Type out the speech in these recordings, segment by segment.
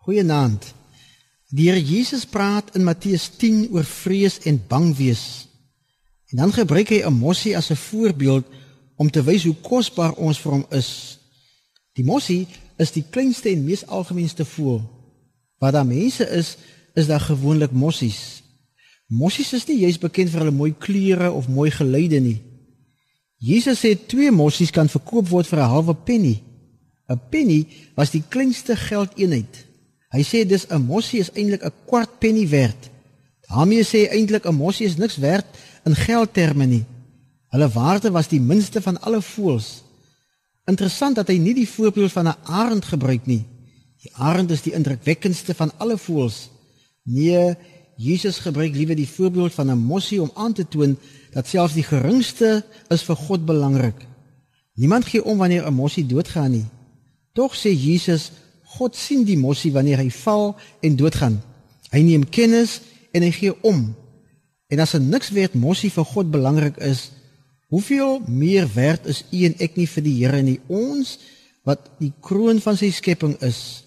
Goeienaand. Die Here Jesus praat in Matteus 10 oor vrees en bang wees. En dan gebruik hy 'n mossie as 'n voorbeeld om te wys hoe kosbaar ons vir hom is. Die mossie is die kleinste en mees algemeenste voël. Waar daar mense is, is daar gewoonlik mossies. Mossies is nie juis bekend vir hulle mooi kleure of mooi geluide nie. Jesus sê twee mossies kan verkoop word vir 'n halwe penny. 'n Penny was die kleinste geldeenheid. Hy sê dis 'n mossie is eintlik 'n kwart penny werd. daarmee sê eintlik 'n mossie is niks werd in geldterme nie. Hulle waarde was die minste van alle voëls. Interessant dat hy nie die voorbeeld van 'n arend gebruik nie. Die arend is die indrukwekkendste van alle voëls. Nee, Jesus gebruik liewer die voorbeeld van 'n mossie om aan te toon dat selfs die geringste is vir God belangrik. Niemand gee om wanneer 'n mossie doodgaan nie. Tog sê Jesus God sien die mossie wanneer hy val en doodgaan. Hy neem kennis en hy gee om. En as 'n niks werd mossie vir God belangrik is, hoeveel meer werd is u en ek nie vir die Here nie, ons wat die kroon van sy skepping is.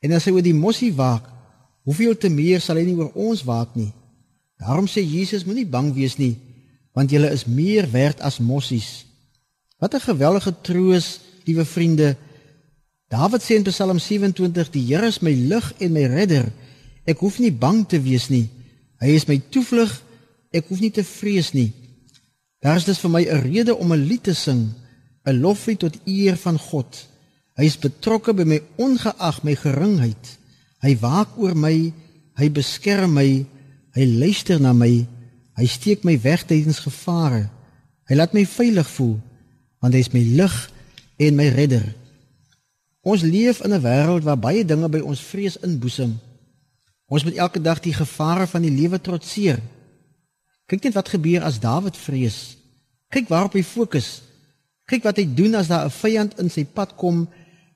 En as hy oor die mossie waak, hoeveel te meer sal hy nie oor ons waak nie. Daarom sê Jesus, moenie bang wees nie, want julle is meer werd as mossies. Wat 'n geweldige troos, liewe vriende. Dawid sê in Psalm 27: "Die Here is my lig en my redder. Ek hoef nie bang te wees nie. Hy is my toevlug. Ek hoef nie te vrees nie." Daar is dus vir my 'n rede om 'n lied te sing, 'n loflied tot eer van God. Hy is betrokke by my ongeag my geringheid. Hy waak oor my, hy beskerm my, hy luister na my, hy steek my weg tydens gevare. Hy laat my veilig voel, want hy is my lig en my redder. Ons leef in 'n wêreld waar baie dinge by ons vrees inboesem. Ons moet elke dag die gevare van die lewe trotseer. Kyk net wat gebeur as Dawid vrees. Kyk waarop hy fokus. Kyk wat hy doen as daar 'n vyand in sy pad kom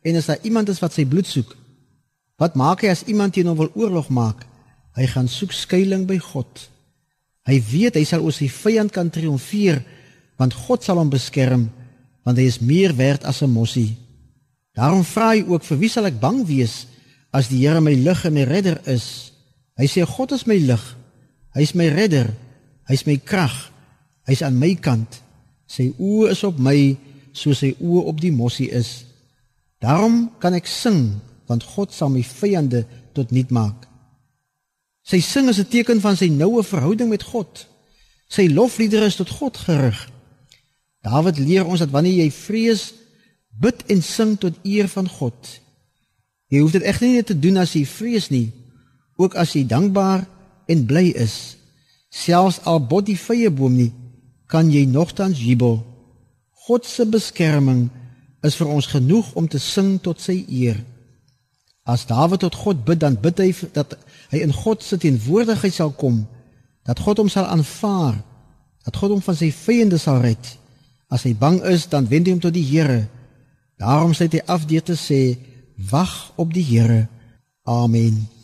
en as daar iemand is wat sy bloed soek. Wat maak hy as iemand teen hom wil oorlog maak? Hy gaan soek skuilings by God. Hy weet hy sal oor sy vyand kan triomfeer want God sal hom beskerm want hy is meer werd as 'n mossie. Daarom vra hy ook vir wie sal ek bang wees as die Here my lig en my redder is? Hy sê God is my lig. Hy is my redder. Hy is my krag. Hy's aan my kant. Sy oë is op my soos sy oë op die mossie is. Daarom kan ek sing want God sal my vyande tot niet maak. Sy sing is 'n teken van sy noue verhouding met God. Sy lofliedere is tot God gerig. Dawid leer ons dat wanneer jy vrees Bid en sing tot eer van God. Jy hoef dit egter nie te doen as jy vrees nie, ook as jy dankbaar en bly is. Selfs al bot die vrye boom nie, kan jy nogtans jubel. God se beskerming is vir ons genoeg om te sing tot sy eer. As Dawid tot God bid, dan bid hy dat hy in God se teenwoordigheid sal kom, dat God hom sal aanvaar, dat God hom van sy vyande sal red. As hy bang is, dan wend hy hom tot die Here. Daarom sê hy af deur te sê: Wag op die Here. Amen.